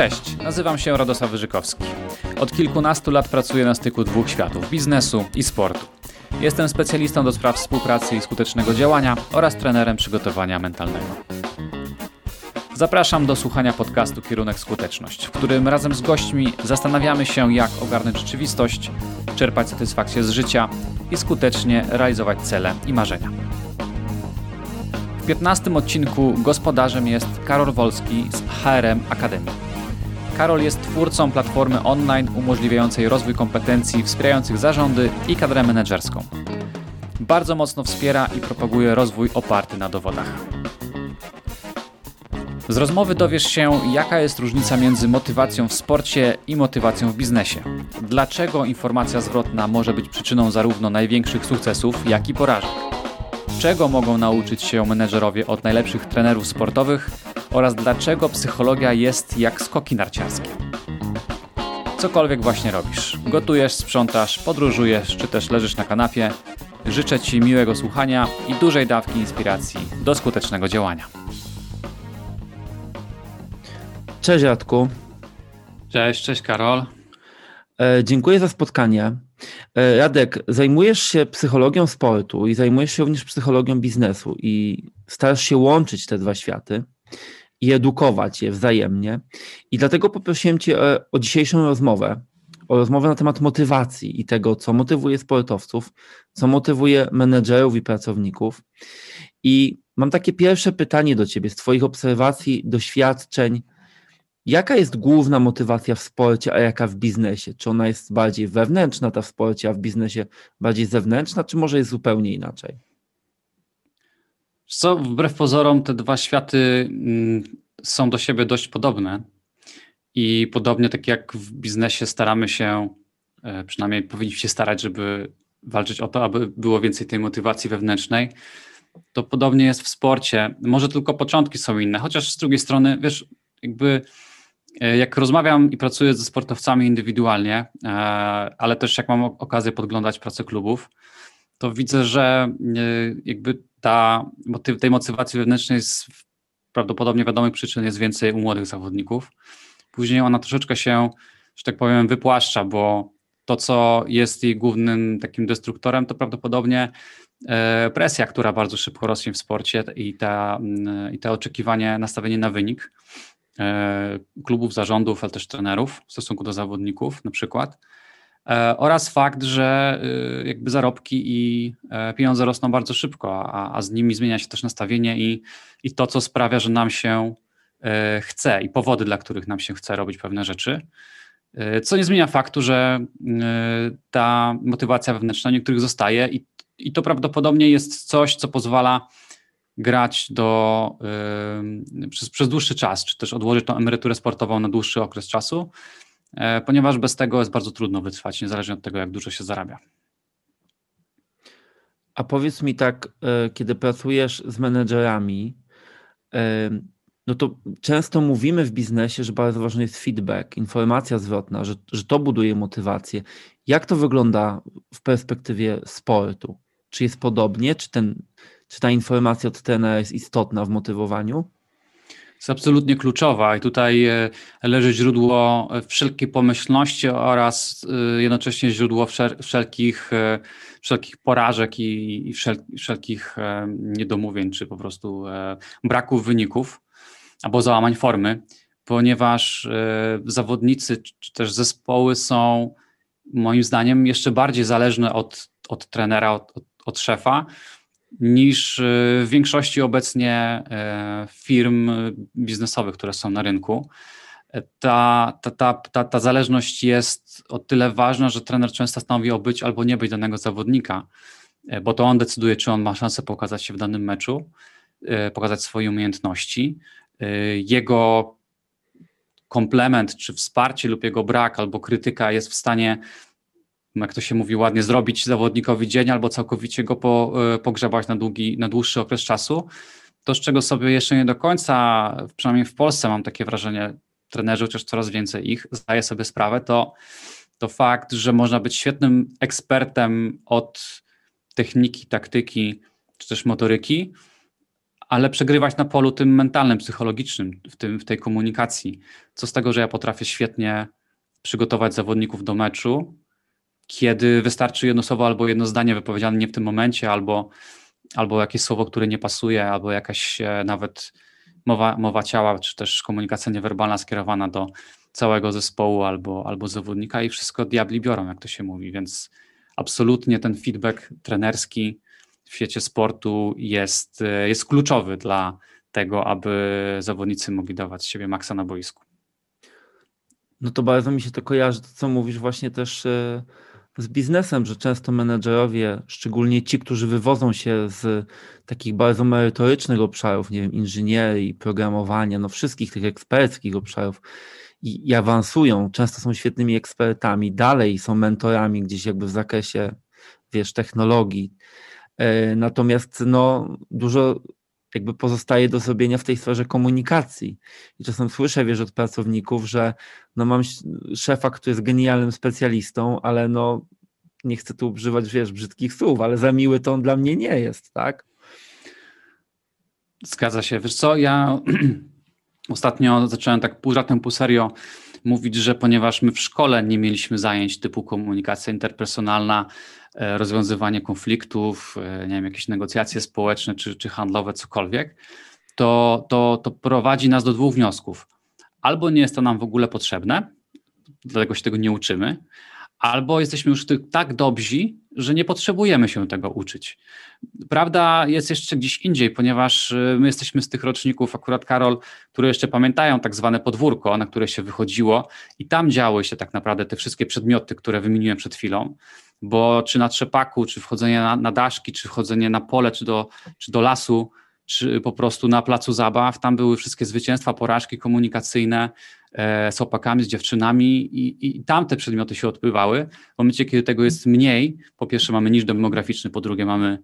Cześć, nazywam się Radosław Wyżykowski. Od kilkunastu lat pracuję na styku dwóch światów biznesu i sportu. Jestem specjalistą do spraw współpracy i skutecznego działania oraz trenerem przygotowania mentalnego. Zapraszam do słuchania podcastu Kierunek Skuteczność, w którym razem z gośćmi zastanawiamy się, jak ogarnąć rzeczywistość, czerpać satysfakcję z życia i skutecznie realizować cele i marzenia. W 15 odcinku gospodarzem jest Karol Wolski z HRM Akademii. Karol jest twórcą platformy online umożliwiającej rozwój kompetencji wspierających zarządy i kadrę menedżerską. Bardzo mocno wspiera i propaguje rozwój oparty na dowodach. Z rozmowy dowiesz się, jaka jest różnica między motywacją w sporcie i motywacją w biznesie. Dlaczego informacja zwrotna może być przyczyną zarówno największych sukcesów, jak i porażek. Czego mogą nauczyć się menedżerowie od najlepszych trenerów sportowych oraz dlaczego psychologia jest jak skoki narciarskie. Cokolwiek właśnie robisz, gotujesz, sprzątasz, podróżujesz czy też leżysz na kanapie, życzę Ci miłego słuchania i dużej dawki inspiracji do skutecznego działania. Cześć Radku. Cześć, cześć Karol. E, dziękuję za spotkanie. E, Radek, zajmujesz się psychologią sportu i zajmujesz się również psychologią biznesu i starasz się łączyć te dwa światy i edukować je wzajemnie. I dlatego poprosiłem Cię o, o dzisiejszą rozmowę, o rozmowę na temat motywacji i tego, co motywuje sportowców, co motywuje menedżerów i pracowników. I mam takie pierwsze pytanie do Ciebie z Twoich obserwacji, doświadczeń. Jaka jest główna motywacja w sporcie, a jaka w biznesie? Czy ona jest bardziej wewnętrzna, ta w sporcie, a w biznesie bardziej zewnętrzna, czy może jest zupełnie inaczej? Co, wbrew pozorom, te dwa światy mm, są do siebie dość podobne. I podobnie tak jak w biznesie staramy się, e, przynajmniej powinniśmy się starać, żeby walczyć o to, aby było więcej tej motywacji wewnętrznej, to podobnie jest w sporcie. Może tylko początki są inne, chociaż z drugiej strony, wiesz, jakby jak rozmawiam i pracuję ze sportowcami indywidualnie, e, ale też jak mam okazję podglądać pracę klubów, to widzę, że jakby ta, tej motywacji wewnętrznej z prawdopodobnie wiadomych przyczyn jest więcej u młodych zawodników. Później ona troszeczkę się, że tak powiem, wypłaszcza, bo to, co jest jej głównym takim destruktorem, to prawdopodobnie e, presja, która bardzo szybko rośnie w sporcie i, ta, mm, i te oczekiwanie, nastawienie na wynik e, klubów, zarządów, ale też trenerów w stosunku do zawodników na przykład. E, oraz fakt, że y, jakby zarobki i e, pieniądze rosną bardzo szybko, a, a z nimi zmienia się też nastawienie i, i to, co sprawia, że nam się e, chce i powody, dla których nam się chce robić pewne rzeczy. Co nie zmienia faktu, że ta motywacja wewnętrzna niektórych zostaje i, i to prawdopodobnie jest coś, co pozwala grać do, przez, przez dłuższy czas, czy też odłożyć tą emeryturę sportową na dłuższy okres czasu E, ponieważ bez tego jest bardzo trudno wytrwać, niezależnie od tego, jak dużo się zarabia. A powiedz mi tak, e, kiedy pracujesz z menedżerami, e, no to często mówimy w biznesie, że bardzo ważny jest feedback, informacja zwrotna, że, że to buduje motywację. Jak to wygląda w perspektywie sportu? Czy jest podobnie? Czy, ten, czy ta informacja od trenera jest istotna w motywowaniu? jest absolutnie kluczowa i tutaj e, leży źródło wszelkiej pomyślności oraz e, jednocześnie źródło wszelkich, e, wszelkich porażek i, wszelkich niedomówień, czy po prostu braków wyników albo załamań formy, ponieważ zawodnicy czy też zespoły są moim zdaniem jeszcze bardziej zależne od, od trenera, od, od, od szefa, niż y, w większości obecnie e, firm biznesowych, które są na rynku. Ta, ta, ta, ta, ta zależność jest o tyle ważna, że trener często stanowi o być albo nie być danego zawodnika, e, bo to on decyduje, czy on ma szansę pokazać się w danym meczu, pokazać swoje umiejętności. Jego komplement, czy wsparcie lub jego brak, albo krytyka jest w stanie jak to się mówi ładnie, zrobić zawodnikowi dzień albo całkowicie go po, e, pogrzebać na, długi, na dłuższy okres czasu, to, z czego sobie jeszcze nie do końca, przynajmniej w Polsce mam takie wrażenie, trenerzy, chociaż coraz więcej ich, zdaje sobie sprawę, to, to fakt, że można być świetnym ekspertem od techniki, taktyki, czy też motoryki, ale przegrywać na polu tym mentalnym, psychologicznym, w, tym, w tej komunikacji. Co z tego, że ja potrafię świetnie przygotować zawodników do meczu, kiedy wystarczy jedno słowo albo jedno zdanie wypowiedziane nie w tym momencie, albo, albo jakieś słowo, które nie pasuje, albo jakaś e, nawet mowa, mowa ciała, czy też komunikacja niewerbalna skierowana do całego zespołu albo, albo zawodnika i wszystko diabli biorą, jak to się mówi, więc absolutnie ten feedback trenerski w świecie sportu jest, e, jest kluczowy dla tego, aby zawodnicy mogli dawać siebie maksa na boisku. No to bardzo mi się to kojarzy, to co mówisz właśnie też e, z biznesem, że często menedżerowie, szczególnie ci, którzy wywodzą się z takich bardzo merytorycznych obszarów, nie wiem, inżynierii, programowania, no wszystkich tych eksperckich obszarów i, i awansują, często są świetnymi ekspertami, dalej są mentorami gdzieś jakby w zakresie, wiesz, technologii. E, natomiast no, dużo jakby pozostaje do zrobienia w tej sferze komunikacji. I czasem słyszę, wiesz, od pracowników, że no mam szefa, który jest genialnym specjalistą, ale no nie chcę tu używać, wiesz, brzydkich słów, ale za miły to on dla mnie nie jest, tak? Zgadza się. Wiesz co, ja ostatnio zacząłem tak pół żartem, pół serio mówić, że ponieważ my w szkole nie mieliśmy zajęć typu komunikacja interpersonalna, rozwiązywanie konfliktów, e, nie wiem, jakieś negocjacje społeczne czy, czy handlowe, cokolwiek, to, to, to prowadzi nas do dwóch wniosków. Albo nie jest to nam w ogóle potrzebne, dlatego się tego nie uczymy, albo jesteśmy już tak dobrzy, że nie potrzebujemy się tego uczyć. Prawda jest jeszcze gdzieś indziej, ponieważ y, my jesteśmy z tych roczników, akurat Karol, które jeszcze pamiętają tak zwane podwórko, na które się wychodziło i tam działy się tak naprawdę te wszystkie przedmioty, które wymieniłem przed chwilą, bo czy na trzepaku, czy wchodzenie na, na daszki, czy wchodzenie na pole, czy do, czy do lasu, czy po prostu na placu zabaw, tam były wszystkie zwycięstwa, porażki komunikacyjne, z opakami, z dziewczynami i, i tam te przedmioty się odbywały. W momencie, kiedy tego jest mniej, po pierwsze mamy niż demograficzny, po drugie mamy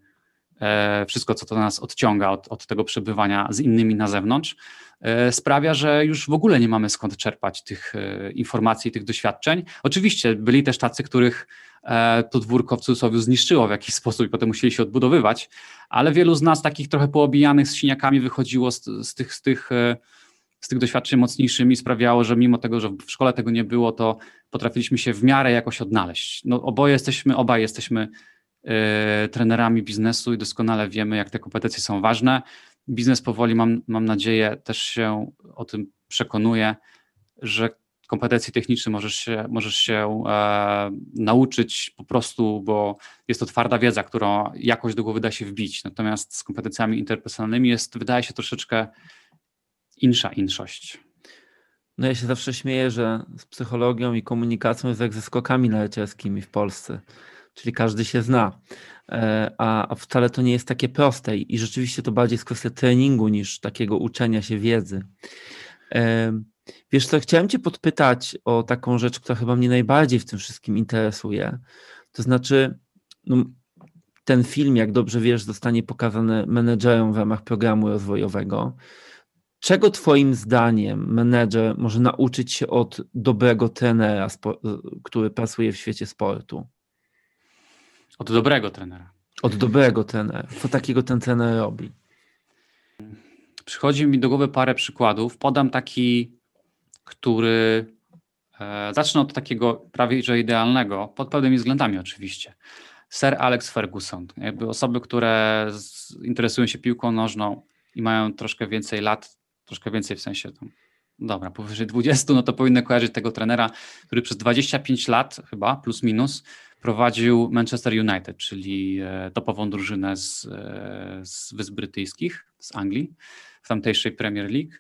e, wszystko, co to nas odciąga od, od tego przebywania z innymi na zewnątrz, e, sprawia, że już w ogóle nie mamy skąd czerpać tych informacji, tych doświadczeń. Oczywiście byli też tacy, których to dwórko w cudzysłowie zniszczyło w jakiś sposób i potem musieli się odbudowywać, ale wielu z nas takich trochę poobijanych z siniakami wychodziło z, z tych, z tych z tych doświadczeń mocniejszymi sprawiało, że mimo tego, że w szkole tego nie było, to potrafiliśmy się w miarę jakoś odnaleźć. No, oboje jesteśmy, obaj jesteśmy y, trenerami biznesu i doskonale wiemy, jak te kompetencje są ważne. Biznes powoli, mam, mam nadzieję, też się o tym przekonuje, że kompetencji technicznych możesz się, możesz się e, nauczyć po prostu, bo jest to twarda wiedza, którą jakoś do głowy da się wbić. Natomiast z kompetencjami interpersonalnymi jest, wydaje się, troszeczkę insza inszość. No ja się zawsze śmieję, że z psychologią i komunikacją jest jak ze skokami narciarskimi w Polsce, czyli każdy się zna, e, a, wcale to nie jest takie proste i rzeczywiście to bardziej jest kwestia treningu niż takiego uczenia się wiedzy. E, wiesz co, chciałem cię podpytać o taką rzecz, która chyba mnie najbardziej w tym wszystkim interesuje, to znaczy no, ten film, jak dobrze wiesz, zostanie pokazany menedżerom w ramach programu rozwojowego, Czego Twoim zdaniem menedżer może nauczyć się od dobrego trenera, który pracuje w świecie sportu? Od dobrego trenera. Od dobrego trenera. Co takiego ten trener robi? Przychodzi mi do głowy parę przykładów. Podam taki, który. E, zacznę od takiego prawie że idealnego, pod pewnymi względami oczywiście. Sir Alex Ferguson. Jakby osoby, które z, interesują się piłką nożną i mają troszkę więcej lat, troszkę więcej w sensie tam, dobra, powyżej 20, no to powinny kojarzyć tego trenera, który przez 25 lat chyba, plus minus, prowadził Manchester United, czyli e, topową drużynę z, e, z Wysp Brytyjskich, z Anglii, w tamtejszej Premier League.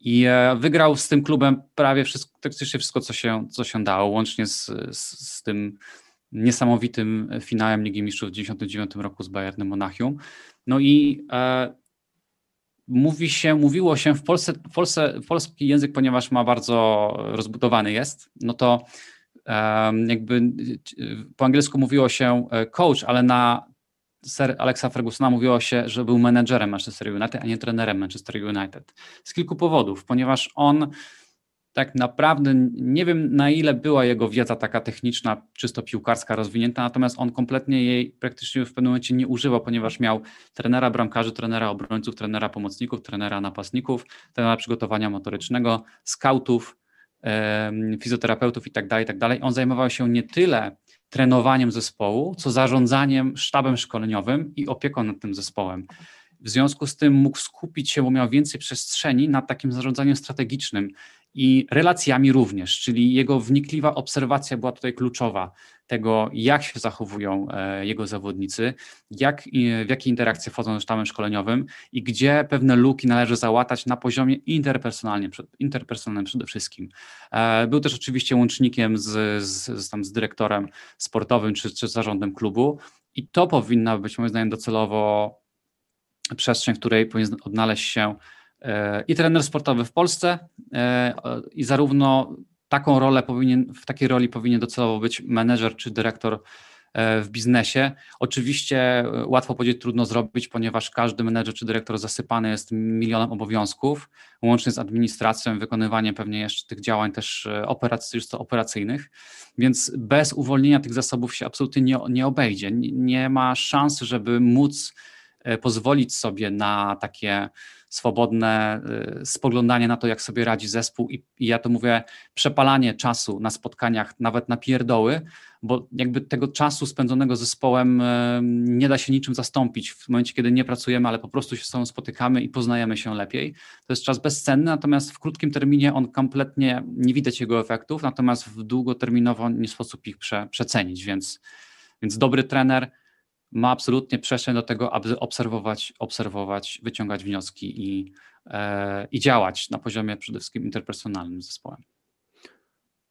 I e, wygrał z tym klubem prawie wszystko, praktycznie wszystko, co się, co się dało, łącznie z, z, z tym niesamowitym finałem Ligi Mistrzów w 1999 roku z Bayernem Monachium. No i e, mówi się, mówiło się w Polsce, w Polsce, polski język, ponieważ ma bardzo rozbudowany jest, no to jakby po angielsku mówiło się e, coach, ale na Sir Alexa Fergusona mówiło się, że był menedżerem Manchester United, a nie trenerem Manchester United. Z kilku powodów, ponieważ on tak naprawdę nie wiem na ile była jego wiedza taka techniczna, czysto piłkarska rozwinięta, natomiast on kompletnie jej praktycznie w pewnym momencie nie używał, ponieważ miał trenera bramkarzy, trenera obrońców, trenera pomocników, trenera napastników, trenera przygotowania motorycznego, skautów, fizjoterapeutów i tak dalej, tak. On zajmował się nie tyle trenowaniem zespołu, co zarządzaniem sztabem szkoleniowym i opieką nad tym zespołem. W związku z tym mógł skupić się, bo miał więcej przestrzeni nad takim zarządzaniem strategicznym i relacjami również, czyli jego wnikliwa obserwacja była tutaj kluczowa tego, jak się zachowują e, jego zawodnicy, jak, w jakie interakcje wchodzą ze sztabem szkoleniowym i gdzie pewne luki należy załatać na poziomie interpersonalnym, interpersonalnym przede wszystkim. E, był też oczywiście łącznikiem z, z, tam z dyrektorem sportowym czy, czy zarządem klubu i to powinna być moim zdaniem docelowo przestrzeń, w której powinien odnaleźć się i trener sportowy w Polsce, e, i zarówno taką rolę powinien, w takiej roli powinien docelowo być menedżer czy dyrektor e, w biznesie. Oczywiście łatwo powiedzieć, trudno zrobić, ponieważ każdy menedżer czy dyrektor zasypany jest milionem obowiązków, łącznie z administracją, wykonywaniem pewnie jeszcze tych działań też operacyjnych, więc bez uwolnienia tych zasobów się absolutnie nie, nie obejdzie. Nie, ma szans, żeby móc E, pozwolić sobie na takie swobodne e, spoglądanie na to, jak sobie radzi zespół i, i, ja to mówię, przepalanie czasu na spotkaniach, nawet na pierdoły, bo jakby tego czasu spędzonego zespołem e, nie da się niczym zastąpić w momencie, kiedy nie pracujemy, ale po prostu się z sobą spotykamy i poznajemy się lepiej. To jest czas bezcenny, natomiast w krótkim terminie on kompletnie nie widać jego efektów, natomiast w długoterminowo nie sposób ich prze, przecenić, więc, więc dobry trener ma absolutnie przestrzeń do tego, aby obserwować, obserwować, wyciągać wnioski i, e, i działać na poziomie przede wszystkim interpersonalnym z zespołem.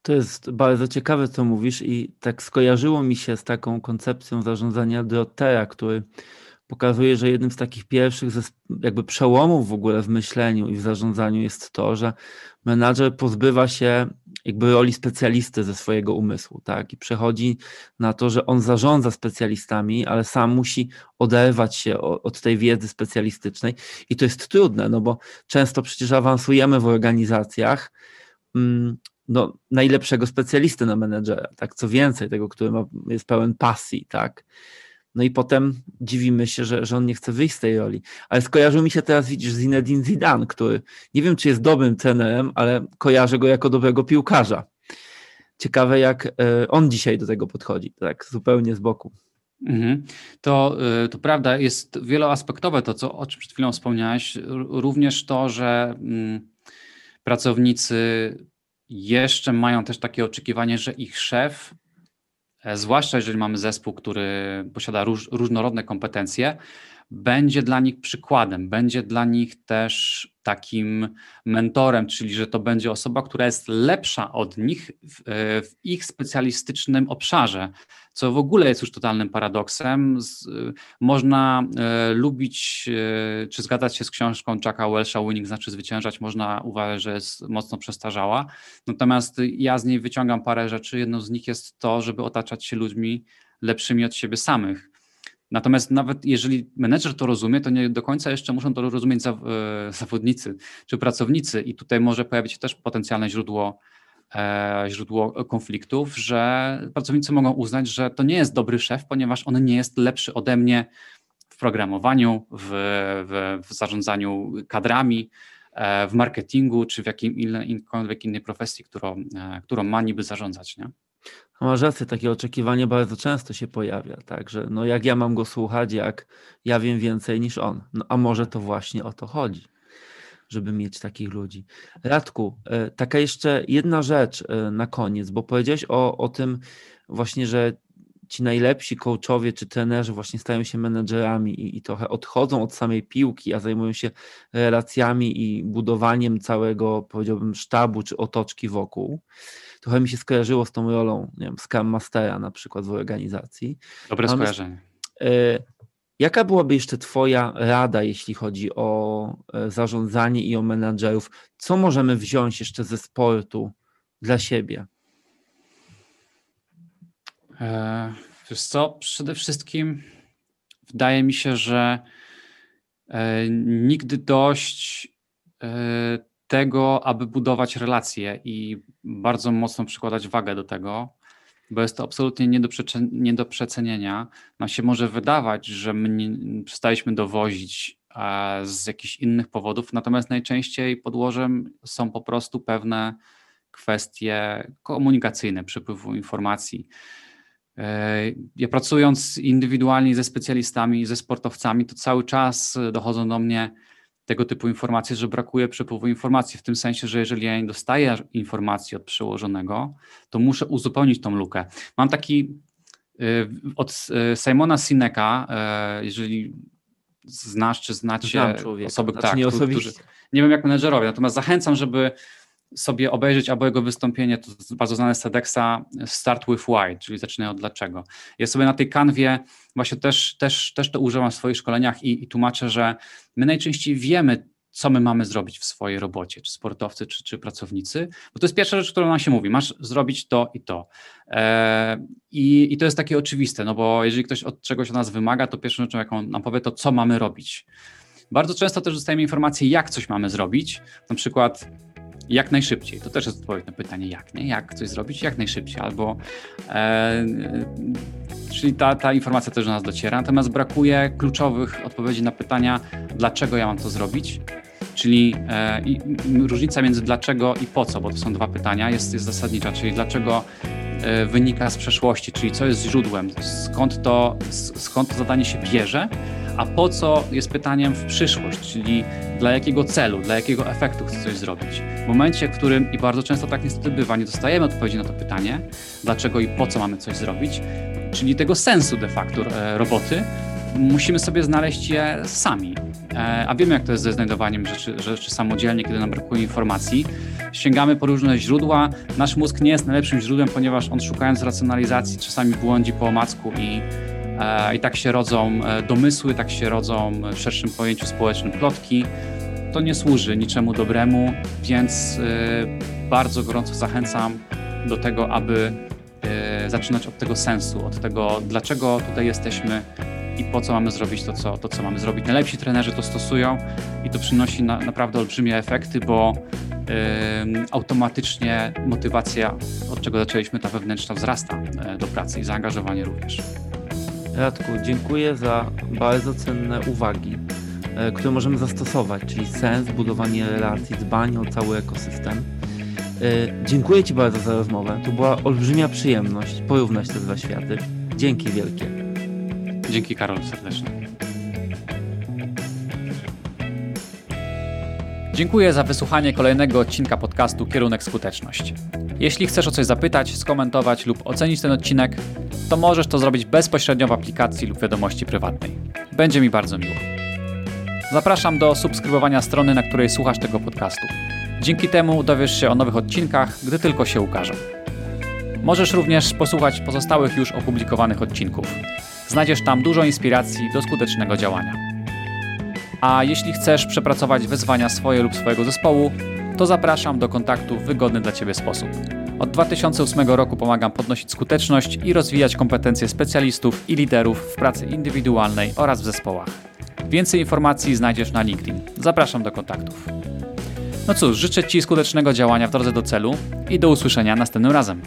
To jest bardzo ciekawe, co mówisz, i tak skojarzyło mi się z taką koncepcją zarządzania Drotera, który pokazuje, że jednym z takich pierwszych jakby przełomów w ogóle w myśleniu i w zarządzaniu jest to, że menadżer pozbywa się jakby roli specjalisty ze swojego umysłu, tak? I przechodzi na to, że on zarządza specjalistami, ale sam musi oderwać się od tej wiedzy specjalistycznej. I to jest trudne, no bo często przecież awansujemy w organizacjach mm, no, najlepszego specjalisty na menedżera, tak? Co więcej, tego, który ma, jest pełen pasji, tak? No i potem dziwimy się, że, że on nie chce wyjść z tej roli. Ale skojarzył mi się teraz, widzisz, Zinedine Zidane, który nie wiem, czy jest dobrym trenerem, ale kojarzę go jako dobrego piłkarza. Ciekawe, jak e, on dzisiaj do tego podchodzi, tak zupełnie z boku. Mhm. To, e, to prawda, jest wieloaspektowe to, co, o czym przed chwilą wspomniałeś. Również to, że mm, pracownicy jeszcze mają też takie oczekiwanie, że ich szef zwłaszcza jeżeli mamy zespół, który posiada róż, różnorodne kompetencje, będzie dla nich przykładem, będzie dla nich też takim mentorem, czyli że to będzie osoba, która jest lepsza od nich w, e, w ich specjalistycznym obszarze, co w ogóle jest już totalnym paradoksem. Z, można e, lubić e, czy zgadzać się z książką Jacka Welsha Winning znaczy zwyciężać, można uważać, że jest mocno przestarzała. Natomiast ja z niej wyciągam parę rzeczy. Jedną z nich jest to, żeby otaczać się ludźmi lepszymi od siebie samych Natomiast nawet jeżeli menedżer to rozumie, to nie do końca jeszcze muszą to rozumieć e, zawodnicy czy pracownicy i tutaj może pojawić się też potencjalne źródło, e, źródło konfliktów, że pracownicy mogą uznać, że to nie jest dobry szef, ponieważ on nie jest lepszy ode mnie w programowaniu, w, w, w zarządzaniu kadrami, e, w marketingu czy w jakimkolwiek innej profesji, którą, którą ma niby zarządzać. Nie? Masz rację, takie oczekiwanie bardzo często się pojawia, tak, że no jak ja mam go słuchać, jak ja wiem więcej niż on. No a może to właśnie o to chodzi, żeby mieć takich ludzi. Radku, e, taka jeszcze jedna rzecz e, na koniec, bo powiedziałeś o, o tym właśnie, że ci najlepsi coachowie czy trenerzy właśnie stają się menedżerami i, i trochę odchodzą od samej piłki, a zajmują się relacjami i budowaniem całego, powiedziałbym, sztabu czy otoczki wokół trochę mi się skojarzyło z tą rolą, nie wiem, Scrum Mastera na przykład w organizacji. Dobre Natomiast, skojarzenie. Y, jaka byłaby jeszcze Twoja rada, jeśli chodzi o e, zarządzanie i o menadżerów? Co możemy wziąć jeszcze ze sportu dla siebie? E, wiesz co, przede wszystkim wydaje mi się, że e, nigdy dość e, tego, aby budować relacje i bardzo mocno przykładać wagę do tego, bo jest to absolutnie nie do, nie do przecenienia. Nam się może wydawać, że my przestaliśmy dowozić z jakichś innych powodów, natomiast najczęściej podłożem są po prostu pewne kwestie komunikacyjne, przepływu informacji. E, ja pracując indywidualnie ze specjalistami, ze sportowcami, to cały czas dochodzą do mnie tego typu informacje, że brakuje przepływu informacji, w tym sensie, że jeżeli ja nie dostaję informacji od przełożonego, to muszę uzupełnić tą lukę. Mam taki e, od e, Simona Sineka, jeżeli znasz czy znacie osoby, znaczy, tak, nie, którzy, nie wiem jak menedżerowie, natomiast zachęcam, żeby sobie obejrzeć albo jego wystąpienie, to bardzo znane z TEDxa, Start with Why, czyli zaczynaj od dlaczego. Ja sobie na tej kanwie właśnie też, też, też to używam w swoich szkoleniach i, i tłumaczę, że my najczęściej wiemy, co my mamy zrobić w swojej robocie, czy sportowcy, czy, czy pracownicy, bo to jest pierwsza rzecz, którą nam się mówi, masz zrobić to i to. Eee, i, I to jest takie oczywiste, no bo jeżeli ktoś od czegoś od nas wymaga, to pierwszą rzeczą, jaką nam powie, to co mamy robić. Bardzo często też dostajemy informacje, jak coś mamy zrobić, na przykład jak najszybciej. To też jest odpowiedź na pytanie, jak, nie? Jak coś zrobić? Jak najszybciej, albo e, czyli ta, ta informacja też do nas dociera, natomiast brakuje kluczowych odpowiedzi na pytania, dlaczego ja mam to zrobić, czyli e, i, różnica między dlaczego i po co, bo to są dwa pytania, jest, jest zasadnicza, czyli dlaczego e, wynika z przeszłości, czyli co jest źródłem, skąd to, skąd to zadanie się bierze, a po co jest pytaniem w przyszłość, czyli dla jakiego celu, dla jakiego efektu chcę coś zrobić. W momencie, w którym, i bardzo często tak niestety bywa, nie dostajemy odpowiedzi na to pytanie, dlaczego i po co mamy coś zrobić, czyli tego sensu de facto e, roboty, musimy sobie znaleźć je sami. E, a wiemy, jak to jest ze znajdowaniem rzeczy, rzeczy samodzielnie, kiedy nam brakuje informacji. Sięgamy po różne źródła. Nasz mózg nie jest najlepszym źródłem, ponieważ on szukając racjonalizacji czasami błądzi po omacku i I tak się rodzą e, domysły, tak się rodzą w szerszym pojęciu społecznym plotki. To nie służy niczemu dobremu, więc e, bardzo gorąco zachęcam do tego, aby zaczynać od tego sensu, od tego, dlaczego tutaj jesteśmy i po co mamy zrobić to, co, to, co mamy zrobić. Najlepsi trenerzy to stosują i to przynosi na, naprawdę olbrzymie efekty, bo yy, automatycznie motywacja, od czego zaczęliśmy, ta wewnętrzna wzrasta do pracy i zaangażowanie również. Radku, dziękuję za bardzo cenne uwagi, e, które możemy zastosować, czyli sens, budowanie relacji, dbanie o cały ekosystem. E, dziękuję Ci bardzo za rozmowę. To była olbrzymia przyjemność porównać te dwa światy. Dzięki wielkie. Dzięki Karol serdecznie. Dziękuję za wysłuchanie kolejnego odcinka podcastu Kierunek Skuteczność. Jeśli chcesz o coś zapytać, skomentować lub ocenić ten odcinek, to możesz to zrobić bezpośrednio w aplikacji lub wiadomości prywatnej. Będzie mi bardzo miło. Zapraszam do subskrybowania strony, na której słuchasz tego podcastu. Dzięki temu dowiesz się o nowych odcinkach, gdy tylko się ukażą. Możesz również posłuchać pozostałych już opublikowanych odcinków. Znajdziesz tam dużo inspiracji do skutecznego działania. A jeśli chcesz przepracować wyzwania swoje lub swojego zespołu, to zapraszam do kontaktu w wygodny dla Ciebie sposób. Od 2008 roku pomagam podnosić skuteczność i rozwijać kompetencje specjalistów i liderów w pracy indywidualnej oraz w zespołach. Więcej informacji znajdziesz na LinkedIn. Zapraszam do kontaktów. No cóż, życzę Ci skutecznego działania w drodze do celu i do usłyszenia następnym razem.